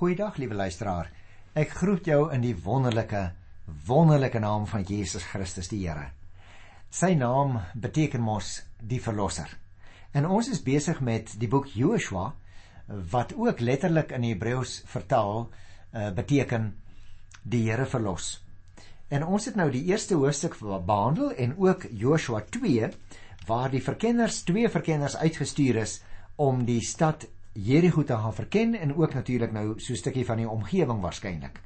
Goeiedag liewe luisteraar. Ek groet jou in die wonderlike wonderlike naam van Jesus Christus die Here. Sy naam beteken mos die verlosser. En ons is besig met die boek Joshua wat ook letterlik in Hebreëus vertaal uh, beteken die Here verlos. En ons het nou die eerste hoofstuk behandel en ook Joshua 2 waar die verkenners, twee verkenners uitgestuur is om die stad Jerigo te gaan verken en ook natuurlik nou so 'n stukkie van die omgewing waarskynlik.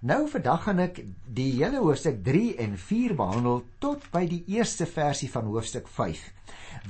Nou vandag gaan ek die hele hoofstuk 3 en 4 behandel tot by die eerste versie van hoofstuk 5.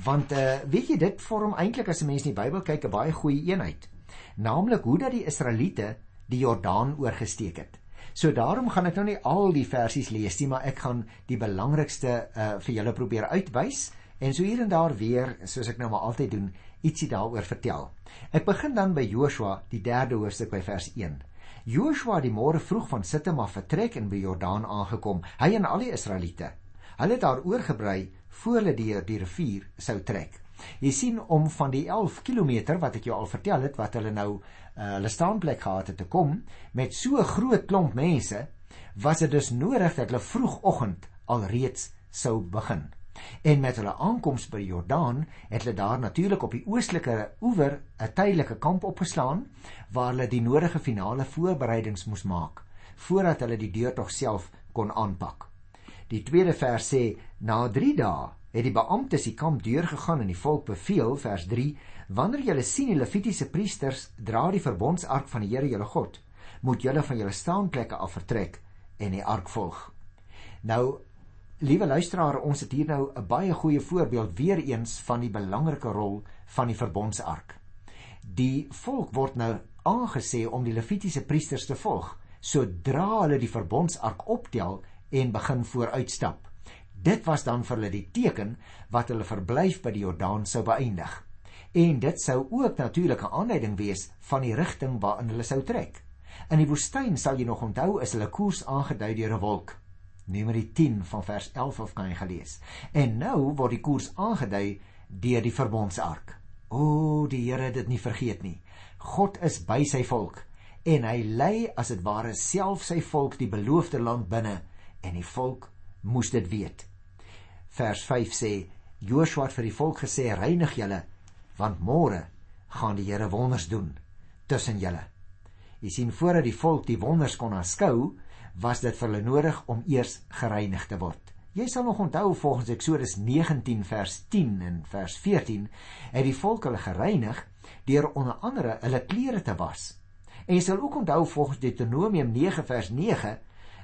Want uh weet jy dit vorm eintlik as 'n mens die Bybel kyk 'n baie goeie eenheid. Naamlik hoe dat die Israeliete die Jordaan oorgesteek het. So daarom gaan ek nou nie al die versies lees nie, maar ek gaan die belangrikste uh vir julle probeer uitwys en so hier en daar weer, soos ek nou maar altyd doen, ietsie daaroor vertel. Ek begin dan by Joshua, die 3de hoofstuk by vers 1. Joshua die môre vroeg van Sittim af vertrek en by Jordaan aangekom, hy en al die Israeliete. Hulle het daar oorgebrei voor hulle deur die rivier sou trek. Jy sien om van die 11 km wat ek jou al vertel het wat hulle nou uh, hulle staanplek gehad het te kom met so 'n groot klomp mense, was dit dus nodig dat hulle vroegoggend alreeds sou begin. En met hulle aankoms by die Jordaan het hulle daar natuurlik op die oostelike oewer 'n tydelike kamp opgeslaan waar hulle die nodige finale voorbereidings moes maak voordat hulle die deurtog self kon aanpak. Die tweede vers sê na 3 dae het die beamptes die kamp deurgegaan en die volk beveel vers 3 wanneer julle sien die levitiese priesters dra die verbondsark van die Here julle God moet julle van julle staanplekke af vertrek en die ark volg. Nou Liewe luisteraar, ons het hier nou 'n baie goeie voorbeeld weer eens van die belangrike rol van die verbondsark. Die volk word nou aangesê om die levitiese priesters te volg sodra hulle die verbondsark optel en begin vooruitstap. Dit was dan vir hulle die teken wat hulle verblyf by die Jordaan sou beëindig. En dit sou ook natuurlik 'n aanleiding wees van die rigting waarin hulle sou trek. In die woestyn sal jy nog onthou is hulle koers aangedui deur 'n wolk. Numeri 10 van vers 11 af kan jy gelees. En nou word die koers aangedui deur die verbondsark. O, die Here het dit nie vergeet nie. God is by sy volk en hy lei as dit ware self sy volk die beloofde land binne en die volk moes dit weet. Vers 5 sê Joshua het vir die volk gesê reinig julle want môre gaan die Here wonders doen tussen julle. Jy sien voordat die volk die wonders kon aanskou, was dit vir hulle nodig om eers gereinig te word. Jy sal nog onthou volgens Eksodus 19 vers 10 en vers 14 het die volk hulle gereinig deur onder andere hulle klere te was. En jy sal ook onthou volgens Deuteronomium 9 vers 9 uh,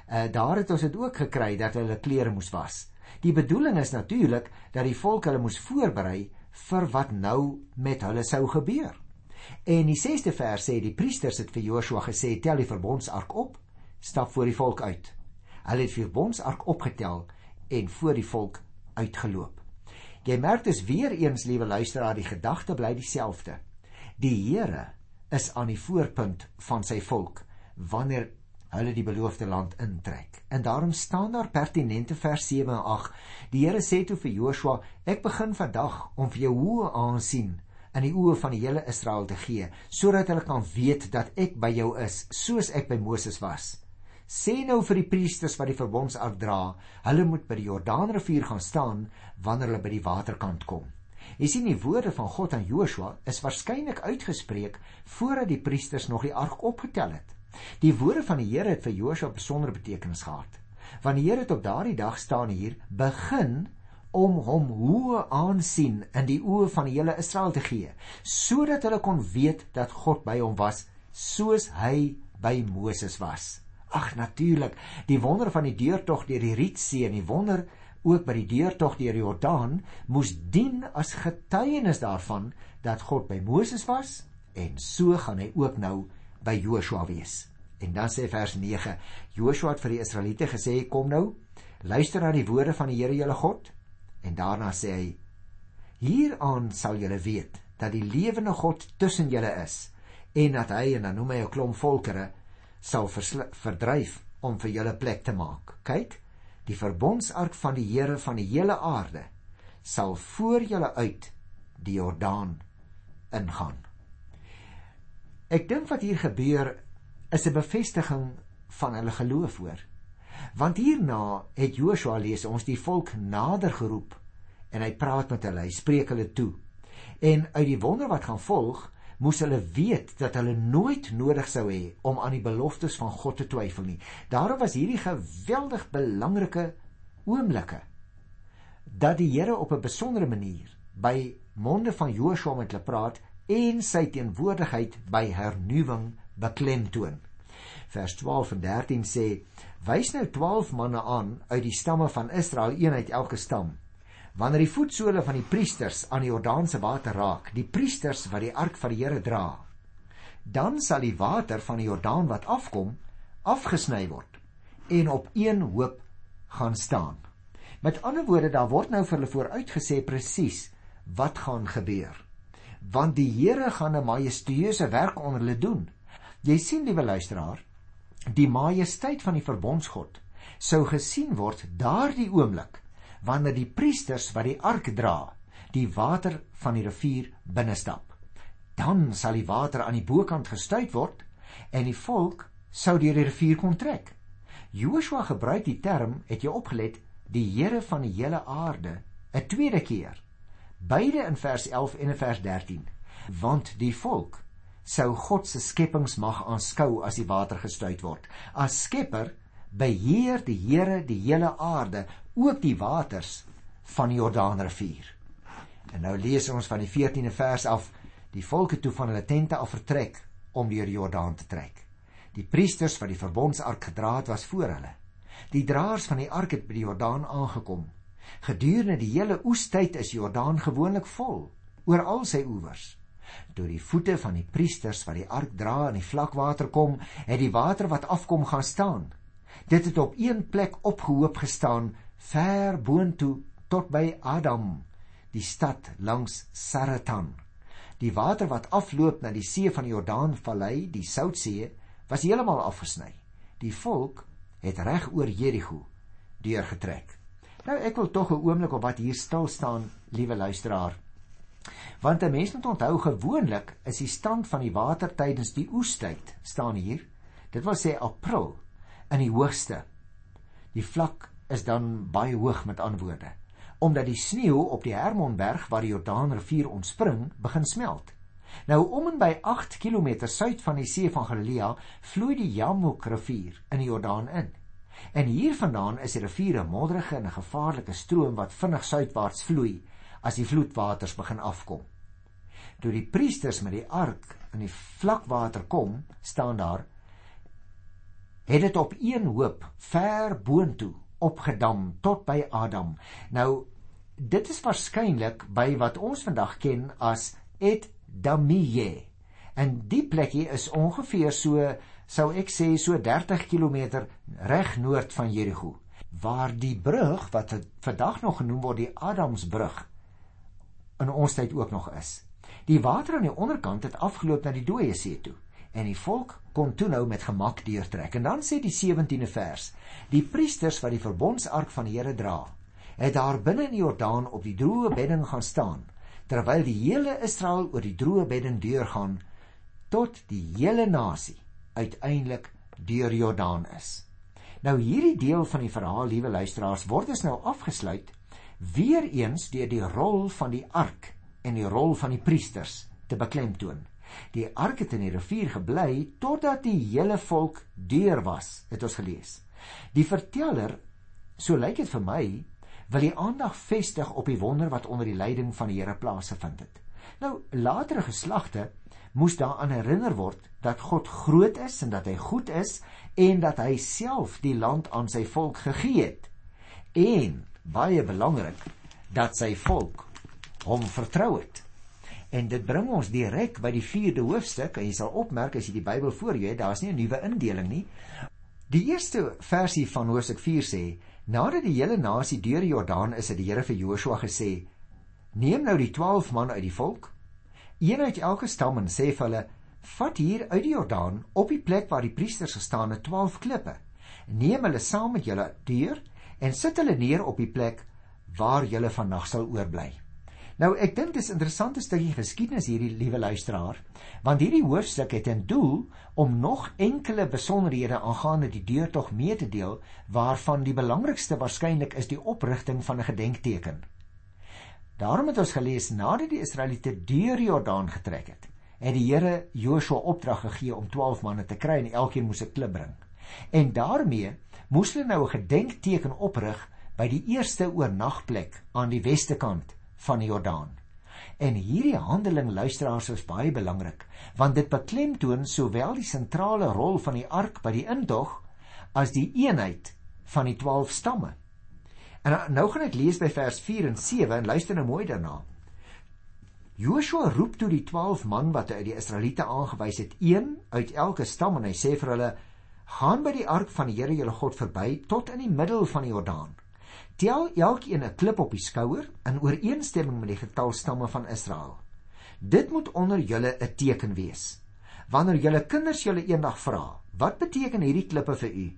eh, daar het ons dit ook gekry dat hulle klere moes was. Die bedoeling is natuurlik dat die volk hulle moes voorberei vir wat nou met hulle sou gebeur. En die 6de vers sê die priesters het vir Joshua gesê tel die verbondsark op stap voor die volk uit. Hulle het vir bondsark opgetel en voor die volk uitgeloop. Jy merk dus weer eens liewe luisteraar, die gedagte bly dieselfde. Die Here is aan die voorpunt van sy volk wanneer hulle die beloofde land intrek. En daarom staan daar pertinente vers 7 en 8. Die Here sê toe vir Joshua: "Ek begin vandag om vir jou hoë aansien in die oë van die hele Israel te gee, sodat hulle kan weet dat ek by jou is, soos ek by Moses was." Sê nou vir die priesters wat die verbondsark dra, hulle moet by die Jordaanrivier gaan staan wanneer hulle by die waterkant kom. Jy sien die woorde van God aan Joshua is waarskynlik uitgespreek voordat die priesters nog die ark opgetel het. Die woorde van die Here het vir Joshua besonder betekenis gehad. Want die Here het op daardie dag staan hier begin om hom hoë aansien in die oë van die hele Israel te gee, sodat hulle kon weet dat God by hom was soos hy by Moses was. Ag natuurlik, die wonder van die deurtog deur die Rietsee en die wonder ook by die deurtog deur die Jordaan moes dien as getuienis daarvan dat God by Moses was en so gaan hy ook nou by Joshua wees. En dan sê vers 9: Joshua het vir die Israeliete gesê: "Kom nou, luister na die woorde van die Here julle God." En daarna sê hy: "Hieraan sal julle weet dat die lewende God tussen julle is en dat hy en dan noem hy 'n klomp volkere sal verdryf om vir julle plek te maak. Kyk, die verbondsark van die Here van die hele aarde sal voor julle uit die Jordaan ingaan. Ek dink wat hier gebeur is 'n bevestiging van hulle geloof hoor. Want hierna het Joshua lees ons die volk nader geroep en hy praat met hulle, hy spreek hulle toe. En uit die wonder wat gaan volg, moes hulle weet dat hulle nooit nodig sou hê om aan die beloftes van God te twyfel nie. Daarom was hierdie geweldig belangrike oomblikke dat die Here op 'n besondere manier by monde van Joshua met hulle praat en sy teenwoordigheid by hernuwing beklemtoon. Vers 12 en 13 sê: "Wys nou 12 manne aan uit die stamme van Israel, een uit elke stam. Wanneer die voetsole van die priesters aan die Jordaanse water raak, die priesters wat die ark van die Here dra, dan sal die water van die Jordaan wat afkom, afgesny word en op een hoop gaan staan." Met ander woorde, daar word nou vir hulle vooruitgesê presies wat gaan gebeur. Want die Here gaan 'n majestueuse werk onder hulle doen. Jy sien, liewe luisteraar, die majesteit van die verbondsgod sou gesien word daardie oomblik wanneer die priesters wat die ark dra, die water van die rivier binnestap. Dan sal die water aan die bokant gestuit word en die volk sou deur die rivier kon trek. Joshua gebruik die term, het jy opgelet, die Here van die hele aarde 'n tweede keer beide in vers 11 en in vers 13 want die volk sou God se skepingsmag aanskou as die water gestuit word as skepper beheer die Here die hele aarde ook die waters van die Jordaanrivier en nou lees ons van die 14de vers af die volke toe van hulle tente af vertrek om deur die Jordaan te trek die priesters wat die verbondsark gedra het was voor hulle die draers van die ark het by die Jordaan aangekom Gedurende die hele oestyd is Jordaan gewoonlik vol oor al sy oewers. Deur die voete van die priesters wat die ark dra in die vlakwater kom, het die water wat afkom gaan staan. Dit het op een plek opgehoop gestaan ver boontoe tot by Adam, die stad langs Saratan. Die water wat afloop na die see van die Jordaanvallei, die Soutsee, was heeltemal afgesny. Die volk het reg oor Jerigo deurgetrek. Nou ek wil tog 'n oomblik op wat hier stil staan, liewe luisteraar. Want 'n mens moet onthou gewoonlik is die stand van die water tydens die oestyd staan hier. Dit wil sê April in die hoogste. Die vlak is dan baie hoog met antwoorde omdat die sneeu op die Hermonberg waar die Jordaanrivier ontspring begin smelt. Nou om en by 8 km suid van die see van Galilea vloei die Jabok rivier in die Jordaan in. En hiervandaan is die rivier 'n modderige en 'n gevaarlike stroom wat vinnig suidwaarts vloei as die vloedwaters begin afkom. Toe die priesters met die ark in die vlakwater kom, staan daar het dit op een hoop ver boontoe opgedam tot by Adam. Nou dit is waarskynlik by wat ons vandag ken as Et Damie. En die plekie is ongeveer so sou ek sê so 30 km reg noord van Jerigo waar die brug wat vandag nog genoem word die Adamsbrug in ons tyd ook nog is. Die water aan die onderkant het afgeloop na die dooie see toe en die volk kon toe nou met gemak deurtrek. En dan sê die 17de vers: Die priesters wat die verbondsark van die Here dra, het daar binne in die Jordaan op die droë bedding gaan staan terwyl die hele Israel oor die droë bedding deurgaan tot die hele nasie uiteindelik deur Jordaan is. Nou hierdie deel van die verhaal, liewe luisteraars, word dus nou afgesluit weer eens deur die rol van die ark en die rol van die priesters te beklemtoon. Die ark het in die rivier gebly totdat die hele volk deur was, het ons gelees. Die verteller, so lyk dit vir my, wil die aandag vestig op die wonder wat onder die leiding van die Here plaasgevind het. Nou, latere geslagte moes daaraan herinner word dat God groot is en dat hy goed is en dat hy self die land aan sy volk gegee het. En baie belangrik dat sy volk hom vertrou het. En dit bring ons direk by die 4de hoofstuk en jy sal opmerk as jy die Bybel voor jou het, daar's nie 'n nuwe indeling nie. Die eerste versie van Hoofstuk 4 sê: Nadat die hele nasie deur die Jordaan is, het die Here vir Joshua gesê: Neem nou die 12 man uit die volk een uit elke stam en sê vir hulle: "Vat hier uit die Jordaan op die plek waar die priesters gestaan het 12 klippe. Neem hulle saam met julle deur en sit hulle neer op die plek waar julle vannag sal oorbly." Nou ek dink dis 'n interessante stukkie geskiedenis hierdie liewe luisteraar, want hierdie hoofstuk het 'n doel om nog enkele besonderhede aangaande die deurtog mee te deel waarvan die belangrikste waarskynlik is die oprigting van 'n gedenkteken. Daarom het ons gelees nadat die Israeliete deur die Jordaan getrek het, het die Here Joshua opdrag gegee om 12 manne te kry en elkeen moes 'n klip bring. En daarmee moes hulle nou 'n gedenkteken oprig by die eerste oornagplek aan die weste kant van die Jordaan. En hierdie handeling luisteraars is baie belangrik want dit beklemtoon sowel die sentrale rol van die ark by die intog as die eenheid van die 12 stamme. En nou gaan ek lees by vers 4 en 7 en luister nou mooi daarna. Joshua roep toe die 12 man wat hy uit die Israeliete aangewys het, een uit elke stam en hy sê vir hulle: "Gaan by die ark van die Here julle God verby tot in die middel van die Jordaan." Tel elkeen 'n klip op die skouer in ooreenstemming met die getal stamme van Israel. Dit moet onder julle 'n teken wees. Wanneer julle kinders julle eendag vra, "Wat beteken hierdie klippe vir u?"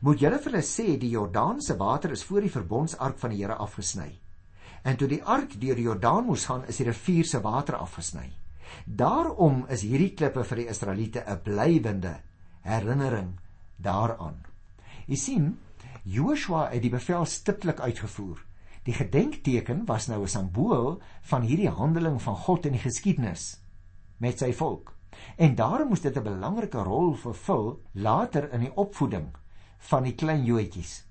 moet julle vir hulle sê die Jordaan se water is voor die verbondsark van die Here afgesny. En toe die ark deur die Jordaan moes gaan, is die rivier se water afgesny. Daarom is hierdie klippe vir die Israeliete 'n blywende herinnering daaraan. Jy sien, Joshua het die bevel stiptelik uitgevoer. Die gedenkteken was nou 'n simbool van hierdie handeling van God in die geskiedenis met sy volk. En daarom moes dit 'n belangrike rol vervul later in die opvoeding van die klein Joetjies.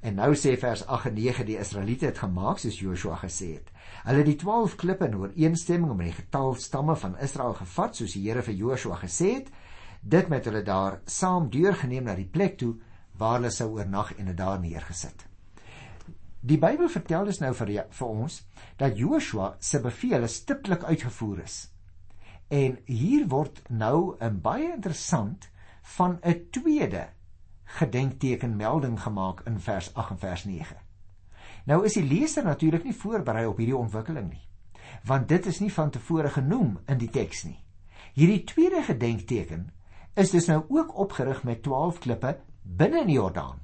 En nou sê vers 8 en 9 die Israeliete het gemaak soos Joshua gesê het. Hulle het die 12 klippe in ooreenstemming met die getal stamme van Israel gevat soos die Here vir Joshua gesê het. Dit met hulle daar saam deurgeneem na die plek toe waar hulle sou oornag en dit daar neergesit. Die Bybel vertel dus nou vir vir ons dat Joshua se bevele stiptelik uitgevoer is. En hier word nou 'n baie interessant van 'n tweede gedenkteken melding gemaak in vers 8 en vers 9. Nou is die leser natuurlik nie voorberei op hierdie ontwikkeling nie, want dit is nie van tevore genoem in die teks nie. Hierdie tweede gedenkteken is dus nou ook opgerig met 12 klippe binne in die Jordaan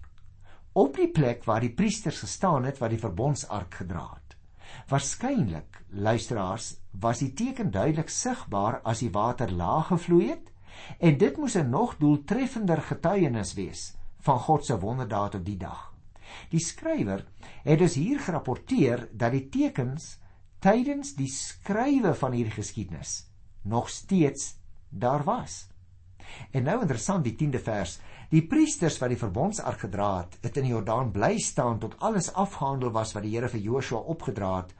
op die plek waar die priesters gestaan het wat die verbondsark gedra het. Waarskynlik, luisteraars, was die teken duidelik sigbaar as die water laag gevloei het en dit moes 'n nog doeltreffender getuienis wees van God se wonderdaad op die dag. Die skrywer het dus hier gerapporteer dat die tekens tydens die skrywe van hierdie geskiedenis nog steeds daar was. En nou interessant die 10de vers. Die priesters wat die verbondsark gedra het, het in die Jordaan bly staan tot alles afgehandel was wat die Here vir Joshua opgedra het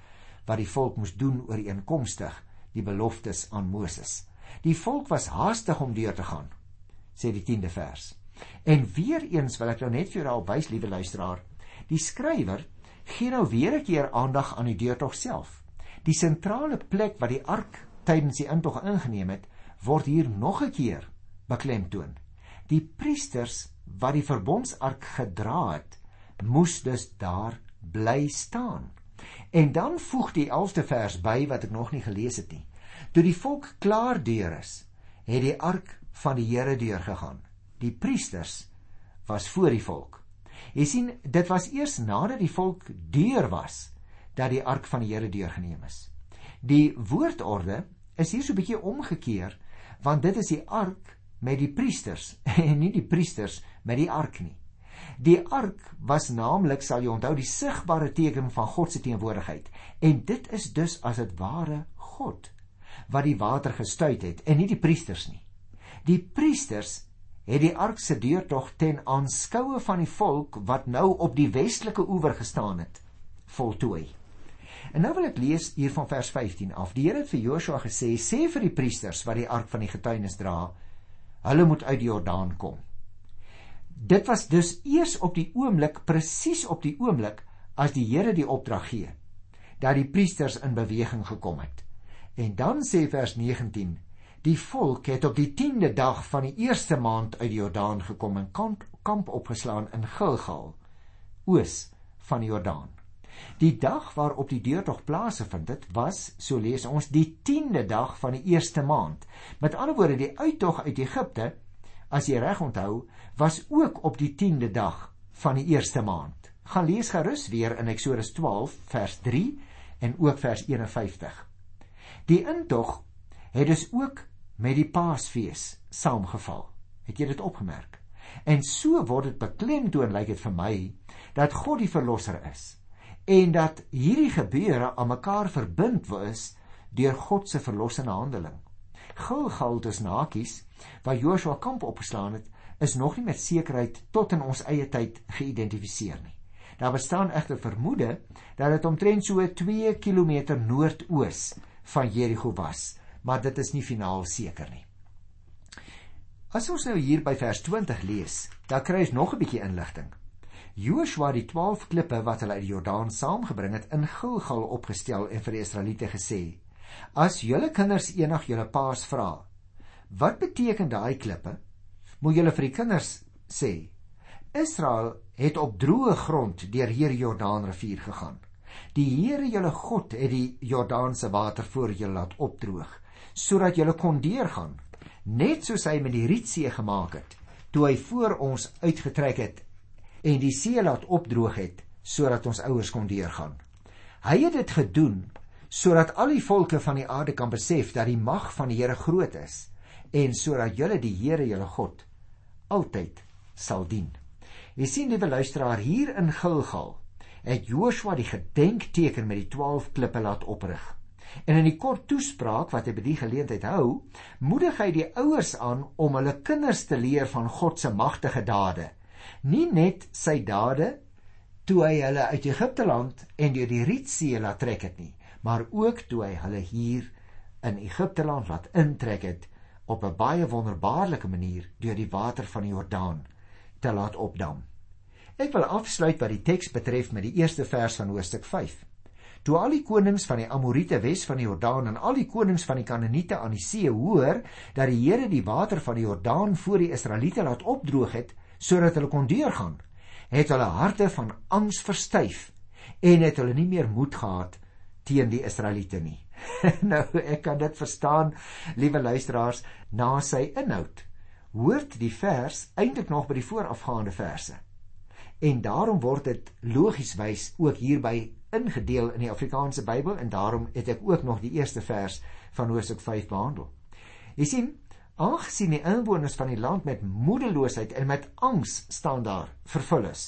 wat die volk moes doen ooreenkomstig die beloftes aan Moses. Die volk was haastig om deur te gaan, sê die 10de vers. En weer eens wil ek nou net vir jou wys, liewe luisteraar, die skrywer gee nou weer 'n keer aandag aan die deurtog self. Die sentrale plek wat die ark tydens die intog ingeneem het, word hier nog 'n keer beklemtoon die priesters wat die verbondsark gedra het, moes dus daar bly staan. En dan voeg die 11de vers by wat ek nog nie gelees het nie. Toe die volk klaar deur is, het die ark van die Here deurgegaan. Die priesters was voor die volk. Jy sien, dit was eers nadat die volk deur was dat die ark van die Here deurgeneem is. Die woordorde is hier so 'n bietjie omgekeer, want dit is die ark met die priesters en nie die priesters met die ark nie. Die ark was naamlik sal jy onthou die sigbare teken van God se teenwoordigheid en dit is dus as dit ware God wat die water gestuit het en nie die priesters nie. Die priesters het die ark se deurtog ten aanskoue van die volk wat nou op die westelike oewer gestaan het voltooi. En nou wil ek lees hier van vers 15 af. Die Here het vir Joshua gesê: "Sê vir die priesters wat die ark van die getuienis dra, Hulle moet uit die Jordaan kom. Dit was dus eers op die oomblik, presies op die oomblik as die Here die opdrag gee, dat die priesters in beweging gekom het. En dan sê vers 19: Die volk het op die 10de dag van die eerste maand uit die Jordaan gekom en kamp, kamp opgeslaan in Gilgal, oos van die Jordaan. Die dag waarop die deurtog plaasgevind het, was, so lees ons, die 10de dag van die eerste maand. Met ander woorde, die uittog uit Egipte, as jy reg onthou, was ook op die 10de dag van die eerste maand. Gaan lees gerus weer in Eksodus 12 vers 3 en ook vers 51. Die intog het dus ook met die Paasfees saamgeval. Het jy dit opgemerk? En so word dit beklemtoon lyk dit vir my dat God die verlosser is en dat hierdie gebeure aan mekaar verbind is deur God se verlossende handeling. Gilgal dis nakies waar Joshua kamp opgeslaan het, is nog nie met sekerheid tot in ons eie tyd geïdentifiseer nie. Daar bestaan egter vermoede dat dit omtrent so 2 km noordoos van Jerigo was, maar dit is nie finaal seker nie. As ons nou hier by vers 20 lees, dan kry ons nog 'n bietjie inligting. Joshua die 12 klippe wat hulle uit die Jordaan saamgebring het in Gilgal opgestel en vir die Israeliete gesê: As julle kinders eendag julle paas vra, wat beteken daai klippe? Moet julle vir die kinders sê: Israel het op droë grond deur hierdie Jordaanrivier gegaan. Die Here julle God het die Jordaanse water voor julle laat opdroog sodat julle kon deurgaan, net soos hy met die Rietsee gemaak het toe hy voor ons uitgetrek het en die see laat opdroog het sodat ons ouers kon deurgaan. Hy het dit gedoen sodat al die volke van die aarde kan besef dat die mag van die Here groot is en sodat julle die Here julle God altyd sal dien. Jy sien liewe luisteraar hier in Gilgal het Joshua die gedenkteken met die 12 klippe laat oprig. En in die kort toespraak wat hy by die geleentheid hou, moedig hy die ouers aan om hulle kinders te leer van God se magtige dade. Nie net sy dade toe hy hulle uit Egipte land en deur die Rietsee laat trek het nie, maar ook toe hy hulle hier in Egipte land laat intrek het op 'n baie wonderbaarlike manier deur die water van die Jordaan te laat opdam. Ek wil afsluit wat die teks betref met die eerste vers van hoofstuk 5. Toe al die konings van die Amorite wes van die Jordaan en al die konings van die Kanaaniete aan die see hoor dat die Here die water van die Jordaan voor die Israeliete laat opdroog het sodat hulle kon deurgaan, het hulle harte van angs verstyf en het hulle nie meer moed gehad teen die Israeliete nie. nou ek kan dit verstaan, liewe luisteraars, na sy inhoud. Hoort die vers eintlik nog by die voorafgaande verse. En daarom word dit logieswys ook hierby ingedeel in die Afrikaanse Bybel en daarom het ek ook nog die eerste vers van Hosea 5 behandel. Jy sien, aangesien die inwoners van die land met moedeloosheid en met angs staan daar vervul is,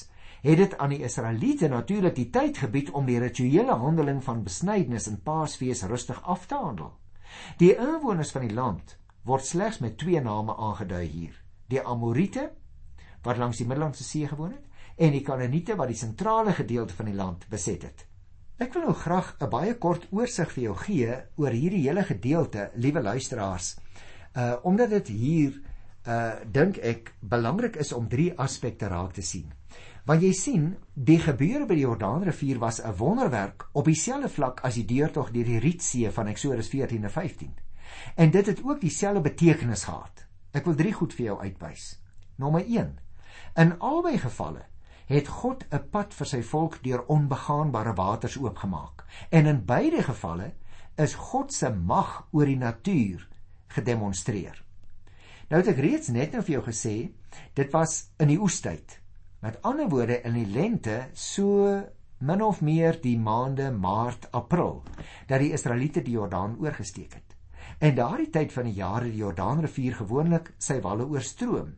het dit aan die Israeliete natuurlik die tyd gebied om die rituele handeling van besnydenis en Paasfees rustig af te handel. Die inwoners van die land word slegs met twee name aangedui hier: die Amorite wat langs die Middellandse See gewoon het en die Kanaaniete wat die sentrale gedeelte van die land beset het. Ek wil nou graag 'n baie kort oorsig vir jou gee oor hierdie hele gedeelte, liewe luisteraars. Uh omdat dit hier uh dink ek belangrik is om drie aspekte raak te sien. Want jy sien, die gebeure by die Jordaanrivier was 'n wonderwerk op dieselfde vlak as die deurtog deur die Rietsee van Eksodus 14 en 15. En dit het ook dieselfde betekenis gehad. Ek wil drie goed vir jou uitwys. Nommer 1. In albei gevalle het God 'n pad vir sy volk deur onbegaanbare waters oopgemaak. En in beide gevalle is God se mag oor die natuur gedemonstreer. Nou het ek reeds net nou vir jou gesê, dit was in die oestyd. Met ander woorde in die lente so min of meer die maande Maart, April dat die Israeliete die Jordaan oorgesteek het. En daardie tyd van die jaar het die Jordaanrivier gewoonlik sy walle oorstroom.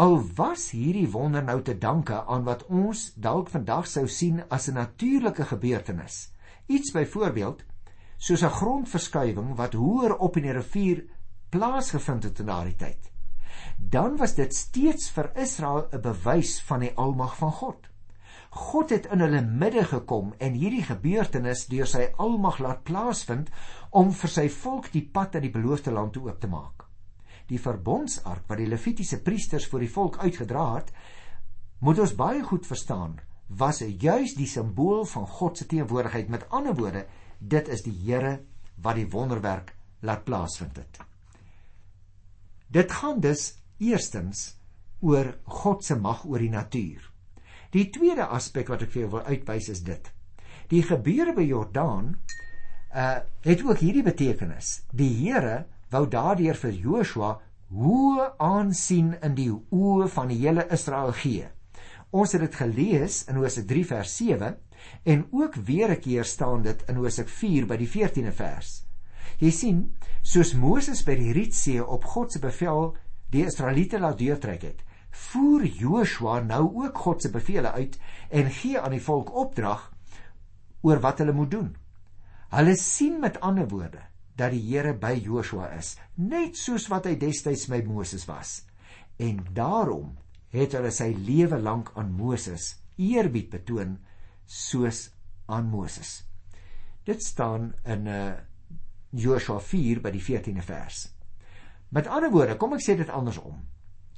Al was hierdie wonder nou te danke aan wat ons dalk vandag sou sien as 'n natuurlike gebeurtenis. Iets byvoorbeeld soos 'n grondverskuiwing wat hoër op in die rivier plaasgevind het in daardie tyd dan was dit steeds vir Israel 'n bewys van die almag van God. God het in hulle midde gekom en hierdie gebeurtenis deur sy almag laat plaasvind om vir sy volk die pad na die beloofde land toe oop te maak. Die verbondsark wat die Levitiese priesters vir die volk uitgedra het, moet ons baie goed verstaan, was juis die simbool van God se teenwoordigheid. Met ander woorde, dit is die Here wat die wonderwerk laat plaasvind het. Dit gaan dus eerstens oor God se mag oor die natuur. Die tweede aspek wat ek vir jou wil uitwys is dit. Die gebeure by Jordaan uh het ook hierdie betekenis. Die Here wou daardeur vir Joshua hoe aansien in die oë van die hele Israel gee. Ons het dit gelees in Hosea 3 vers 7 En ook weer 'n keer staan dit in Hosea 4 by die 14de vers. Jy sien, soos Moses by die Rietsee op God se bevel die Israeliete laat deurtrek het, voer Joshua nou ook God se bevele uit en gee aan die volk opdrag oor wat hulle moet doen. Hulle sien met ander woorde dat die Here by Joshua is, net soos wat hy destyds by Moses was. En daarom het hulle sy lewe lank aan Moses eerbied betoon soos aan Moses. Dit staan in 'n uh, eh, Joshua 4 by die 14de vers. Met ander woorde, kom ek sê dit andersom.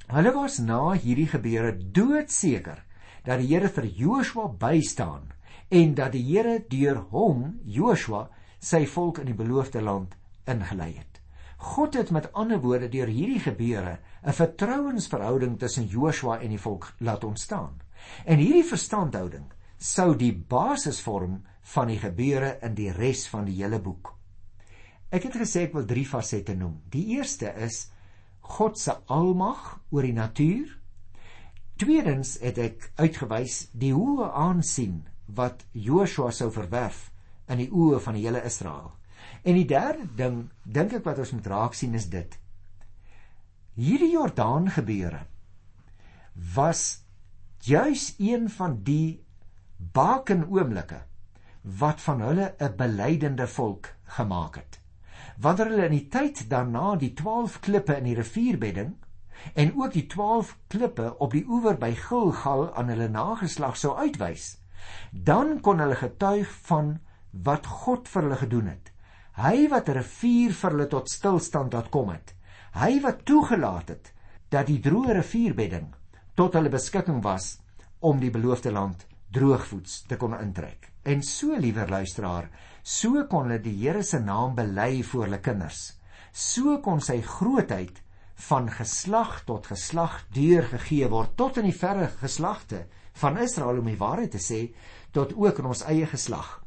Hulle was na hierdie gebeure doodseker dat die Here vir Joshua bystaan en dat die Here deur hom, Joshua, sy volk in die beloofde land ingelei het. God het met ander woorde deur hierdie gebeure 'n vertrouensverhouding tussen Joshua en die volk laat ontstaan. En hierdie verstandhouding sou die basis vorm van die gebeure in die res van die hele boek. Ek het gesê ek wil drie fasette noem. Die eerste is God se almag oor die natuur. Tweedens het ek uitgewys die hoë aansien wat Joshua sou verwerf in die oë van die hele Israel. En die derde ding dink ek wat ons moet raak sien is dit. Hierdie Jordaan gebeure was juis een van die baken oomblikke wat van hulle 'n belydende volk gemaak het wanneer hulle in die tyd daarna die 12 klippe in die rivierbedding en ook die 12 klippe op die oewer by Gilgal aan hulle nageslag sou uitwys, dan kon hulle getuig van wat God vir hulle gedoen het. Hy wat 'n rivier vir hulle tot stilstand laat kom het. Hy wat toegelaat het dat die droë rivierbedding tot hulle beskikking was om die beloofde land droogvoets te kon intrek. En so liewer luisteraar, So kon hulle die Here se naam bely voor hulle kinders. So kon sy grootheid van geslag tot geslag deurgegee word tot in die verre geslagte van Israel om die waarheid te sê tot ook in ons eie geslag.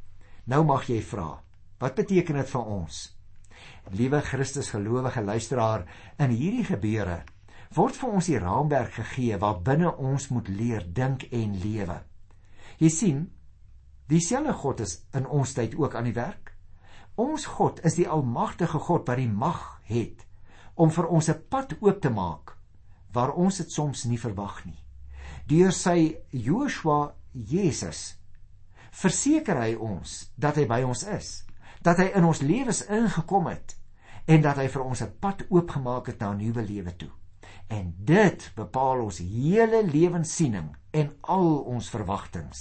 Nou mag jy vra, wat beteken dit vir ons? Liewe Christus gelowige luisteraar, in hierdie gebeure word vir ons die raamwerk gegee waarbinne ons moet leer dink en lewe. Jy sien, Dieselfde God is in ons tyd ook aan die werk. Ons God is die almagtige God wat die mag het om vir ons 'n pad oop te maak waar ons dit soms nie verwag nie. Deur sy Joshua Jesus verseker hy ons dat hy by ons is, dat hy in ons lewens ingekom het en dat hy vir ons 'n pad oopgemaak het na 'n nuwe lewe toe. En dit bepaal ons hele lewenssiening en al ons verwagtinge.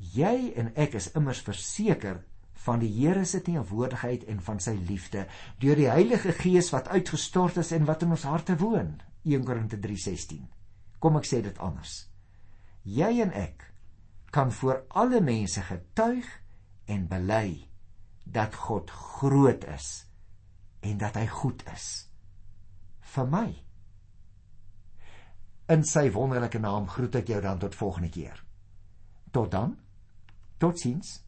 Jy en ek is immers verseker van die Here se teenwoordigheid en van sy liefde deur die Heilige Gees wat uitgestort is en wat in ons harte woon. 1 Korinte 3:16. Kom ek sê dit anders. Jy en ek kan voor alle mense getuig en bely dat God groot is en dat hy goed is vir my. In sy wonderlike naam groet ek jou dan tot volgende keer. Tot dan. Totsiens.